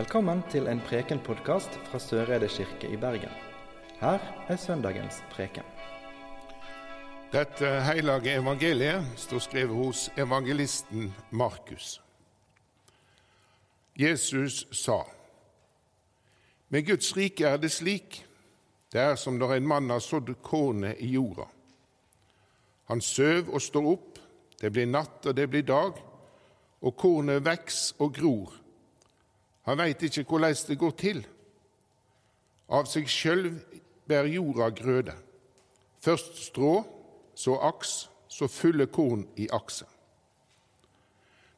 Velkommen til en Preken-podkast fra Søreide kirke i Bergen. Her er søndagens preken. Dette hellige evangeliet står skrevet hos evangelisten Markus. Jesus sa, Med Guds rike er det slik, det er som når en mann har sådd kornet i jorda. Han søv og står opp, det blir natt og det blir dag, og kornet veks og gror. Han veit ikke hvordan det går til. Av seg sjøl bærer jorda grøde. Først strå, så aks, så fulle korn i akset.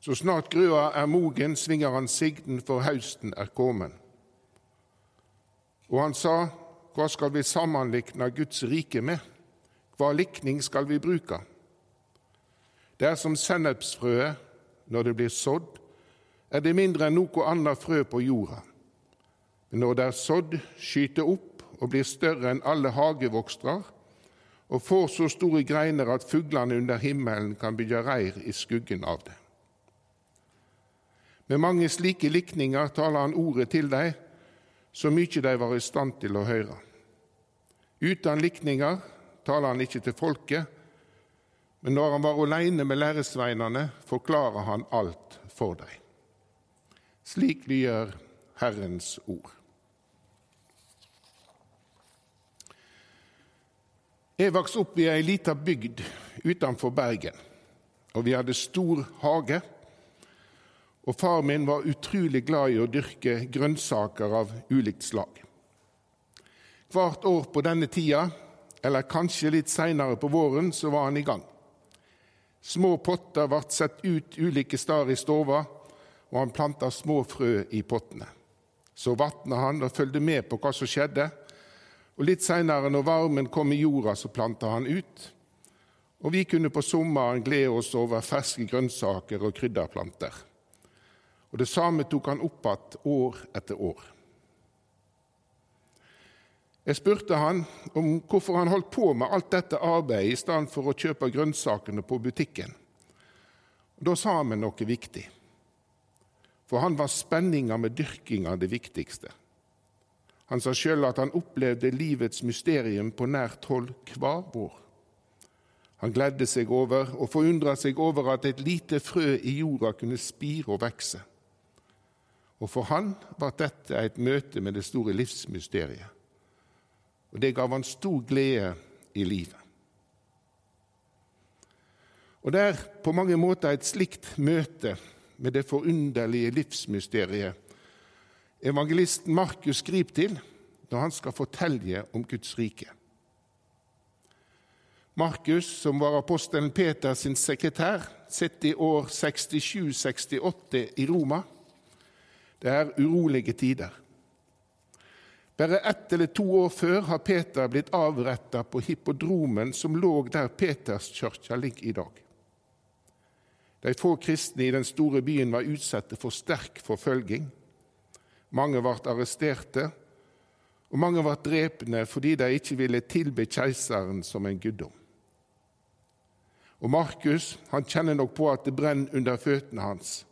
Så snart grøa er mogen, svinger han sigden, for høsten er kommet. Og han sa, hva skal vi sammenlikne Guds rike med? Hva likning skal vi bruke? Det er som sennepsfrøet når det blir sådd, er det mindre enn noe annet frø på jorda. Men når det er sådd, skyter opp og blir større enn alle hagevokstrar, og får så store greiner at fuglene under himmelen kan bygge reir i skuggen av det. Med mange slike likninger taler han ordet til dem, så mye de var i stand til å høre. Uten likninger taler han ikke til folket, men når han var alene med læresveinene, forklarer han alt for dem. Slik lyder Herrens ord. Jeg vokste opp i ei lita bygd utenfor Bergen, og vi hadde stor hage. Og far min var utrolig glad i å dyrke grønnsaker av ulikt slag. Hvert år på denne tida, eller kanskje litt seinere på våren, så var han i gang. Små potter ble satt ut ulike steder i stova, og han planta små frø i pottene. Så vatna han og fulgte med på hva som skjedde. Og Litt seinere, når varmen kom i jorda, så planta han ut. Og vi kunne på sommeren glede oss over ferske grønnsaker og krydderplanter. Og Det samme tok han opp igjen år etter år. Jeg spurte han om hvorfor han holdt på med alt dette arbeidet i stedet for å kjøpe grønnsakene på butikken. Og Da sa han meg noe viktig. For han var spenninga med dyrkinga det viktigste. Han sa sjøl at han opplevde livets mysterium på nært hold hver vår. Han gledde seg over og forundra seg over at et lite frø i jorda kunne spire og vekse. Og for han var dette et møte med det store livsmysteriet. Og det gav han stor glede i livet. Og det er på mange måter et slikt møte med det forunderlige livsmysteriet evangelisten Markus skriver til når han skal fortelle om Guds rike. Markus, som var apostelen Peter sin sekretær, sitter i år 67-68 i Roma. Det er urolige tider. Bare ett eller to år før har Peter blitt avretta på hippodromen som lå der Peterskirka ligger i dag. De få kristne i den store byen var utsatte for sterk forfølging. Mange ble arresterte, og mange ble drepne fordi de ikke ville tilbe keiseren som en guddom. Og Markus han kjenner nok på at det brenner under føttene hans.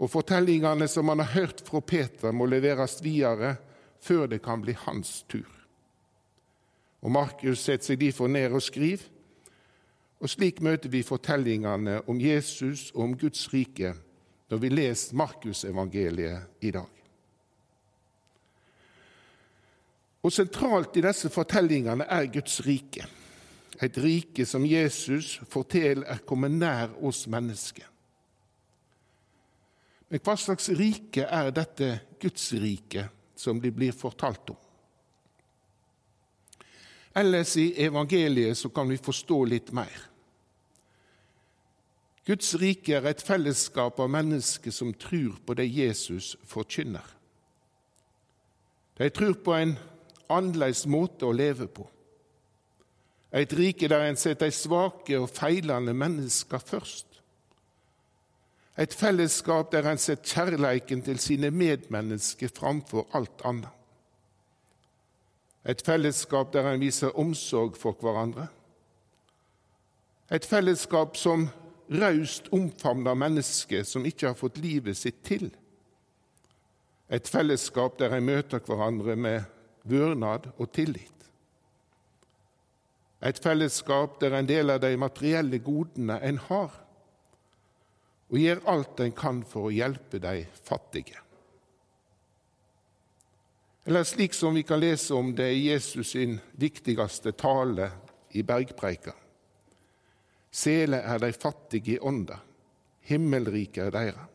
Og fortellingene som han har hørt fra Peter, må leveres videre før det kan bli hans tur. Og Markus setter seg derfor ned og skriver og Slik møter vi fortellingene om Jesus og om Guds rike når vi leser Markusevangeliet i dag. Og Sentralt i disse fortellingene er Guds rike, et rike som Jesus forteller er kommet nær oss mennesker. Men hva slags rike er dette Guds rike som det blir fortalt om? Ellers i evangeliet så kan vi forstå litt mer. Guds rike er et fellesskap av mennesker som tror på det Jesus forkynner. De tror på en annerledes måte å leve på. Et rike der en setter svake og feilende mennesker først. Et fellesskap der en setter kjærleiken til sine medmennesker framfor alt annet. Et fellesskap der en viser omsorg for hverandre. Et fellesskap som raust omfavner mennesker som ikke har fått livet sitt til. Et fellesskap der en møter hverandre med vørnad og tillit. Et fellesskap der en deler de materielle godene en har, og gjør alt en kan for å hjelpe de fattige. Eller slik som vi kan lese om det i Jesus sin viktigste tale i bergpreika. Sele er de fattige i ånda, himmelriket er deira.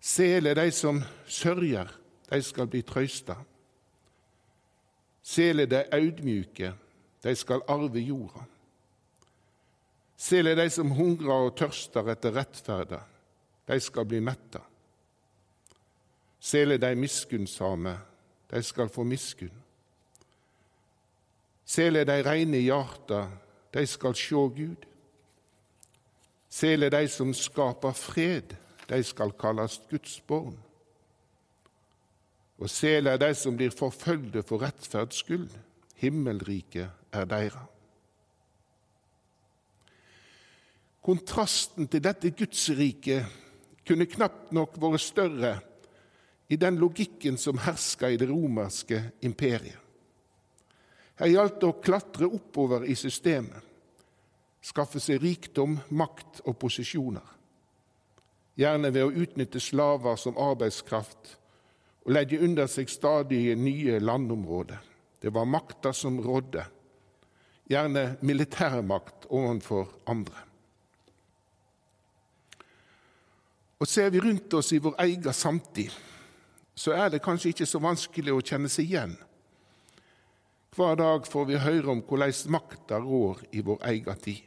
Sele de som sørger, de skal bli trøysta. Sele de audmjuke, de skal arve jorda. Sele de som hungrer og tørster etter rettferda, de skal bli metta. Sele de miskunnsame, de skal få miskunn. Sele de reine i hjarta, de skal sjå Gud. Sele de som skaper fred, de skal kalles Guds barn. Og sele de som blir forfølgde for rettferds skyld, himmelriket er deira. Kontrasten til dette Gudsriket kunne knapt nok vært større i den logikken som herska i det romerske imperiet. Her gjaldt det å klatre oppover i systemet, skaffe seg rikdom, makt og posisjoner. Gjerne ved å utnytte slaver som arbeidskraft og legge under seg stadig nye landområder. Det var makta som rådde, gjerne militærmakt overfor andre. Og Ser vi rundt oss i vår egen samtid, så er det kanskje ikke så vanskelig å kjenne seg igjen. Hver dag får vi høre om hvordan makta rår i vår egen tid.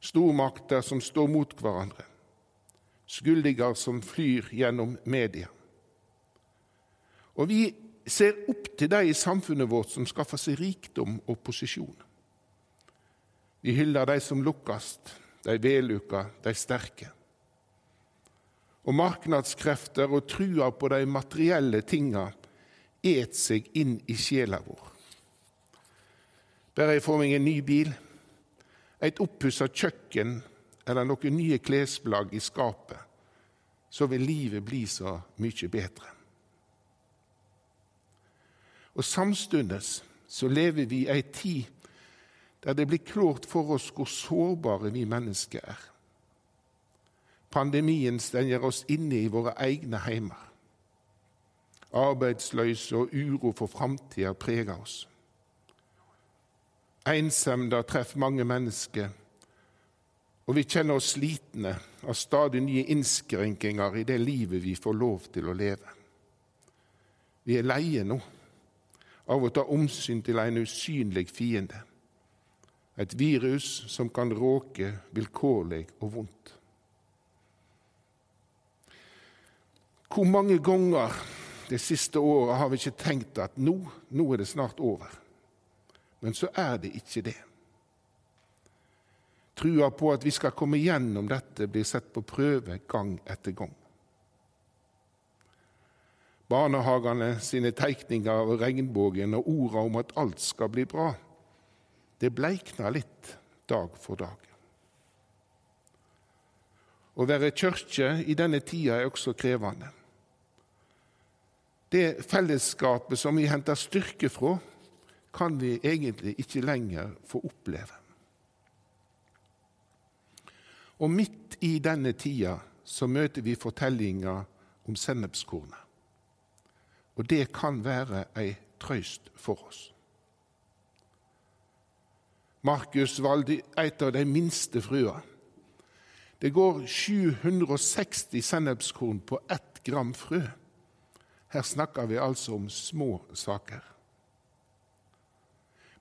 Stormakter som står mot hverandre, skyldiger som flyr gjennom media. Og vi ser opp til de i samfunnet vårt som skaffer seg rikdom og posisjon. Vi hyller de som lukkast, de vellukka, de sterke. Og marknadskrefter og trua på de materielle tinga et seg inn i sjela vår. Bare jeg får meg en ny bil, et oppussa kjøkken eller noen nye klesplagg i skapet, så vil livet bli så mye bedre. Og Samtidig så lever vi i ei tid der det blir klart for oss hvor sårbare vi mennesker er. Pandemien stenger oss inne i våre egne heimer. Arbeidsløse og uro for framtida preger oss. Ensemda treffer mange mennesker, og vi kjenner oss slitne av stadig nye innskrenkinger i det livet vi får lov til å leve. Vi er leie nå av å ta omsyn til en usynlig fiende, et virus som kan råke vilkårlig og vondt. Hvor mange ganger det siste året har vi ikke tenkt at nå, nå er det snart over? Men så er det ikke det. Trua på at vi skal komme gjennom dette, blir sett på prøve gang etter gang. Barnehagene sine tegninger av regnbuen og orda om at alt skal bli bra, det bleikner litt dag for dag. Å være kirke i denne tida er også krevende. Det fellesskapet som vi henter styrke fra, kan vi egentlig ikke lenger få oppleve. Og midt i denne tida så møter vi fortellinga om sennepskornet. Og det kan være ei trøyst for oss. Markus valgte et av de minste frøa. Det går 760 sennepskorn på ett gram frø. Her snakker vi altså om små saker.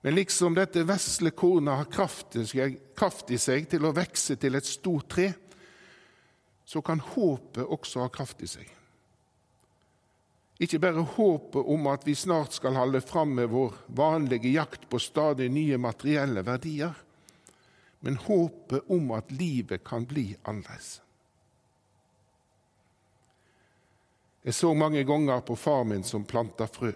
Men liksom dette vesle kornet har kraft i seg til å vokse til et stort tre, så kan håpet også ha kraft i seg. Ikke bare håpet om at vi snart skal holde fram med vår vanlige jakt på stadig nye materielle verdier, men håpet om at livet kan bli annerledes. Jeg så mange ganger på far min som planta frø.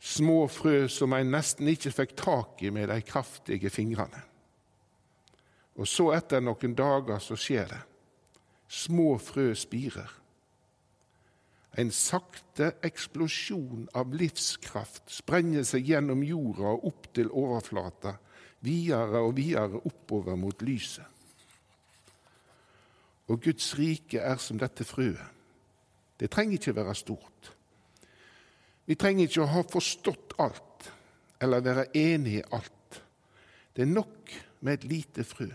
Små frø som en nesten ikke fikk tak i med de kraftige fingrene. Og så, etter noen dager, så skjer det. Små frø spirer, En sakte eksplosjon av livskraft sprenger seg gjennom jorda og opp til overflata, videre og videre oppover mot lyset. Og Guds rike er som dette frøet. Det trenger ikke være stort. Vi trenger ikke å ha forstått alt eller være enig i alt. Det er nok med et lite frø,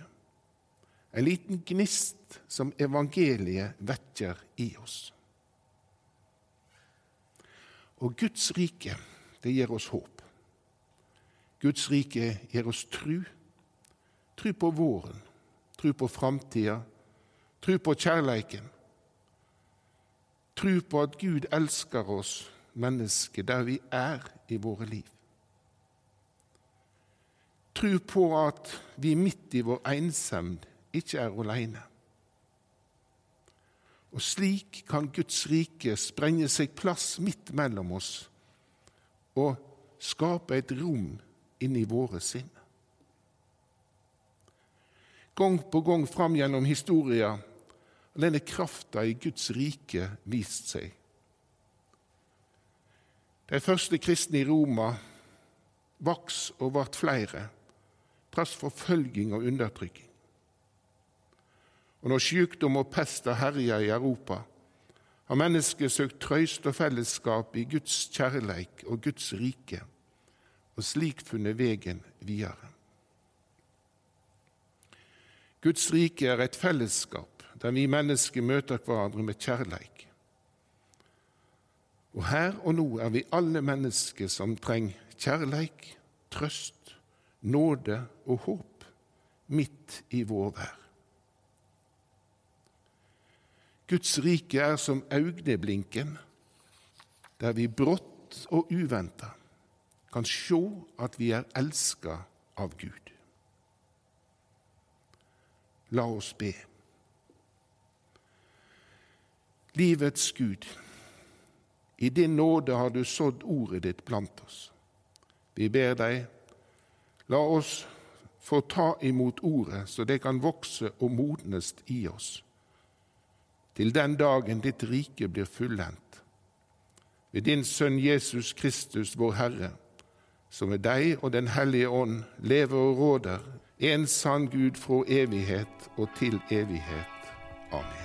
en liten gnist som evangeliet vekker i oss. Og Guds rike, det gir oss håp. Guds rike gir oss tru. Tru på våren, tru på framtida, tru på kjærleiken. Tru på at Gud elsker oss mennesker der vi er i våre liv. Tro på at vi midt i vår ensemd ikke er aleine. Og slik kan Guds rike sprenge seg plass midt mellom oss og skape et rom inni våre sinn. Gang på gang fram gjennom historia har denne krafta i Guds rike vist seg. De første kristne i Roma vaks og vart flere, trass forfølging og undertrykking. Og når sykdom og pest har herja i Europa, har mennesket søkt trøyst og fellesskap i Guds kjærleik og Guds rike, og slik funnet vegen videre. Guds rike er et fellesskap der vi mennesker møter hverandre med kjærleik. Og her og nå er vi alle mennesker som trenger kjærleik, trøst, nåde og håp midt i vår vær. Guds rike er som augneblinken, der vi brått og uventa kan sjå at vi er elska av Gud. La oss be. Livets Gud, i din nåde har du sådd ordet ditt blant oss. Vi ber deg, la oss få ta imot ordet, så det kan vokse og modnes i oss til den dagen ditt rike blir fullendt. Ved din Sønn Jesus Kristus, vår Herre, som med deg og Den hellige ånd lever og råder, en sann Gud fra evighet og til evighet. Amen.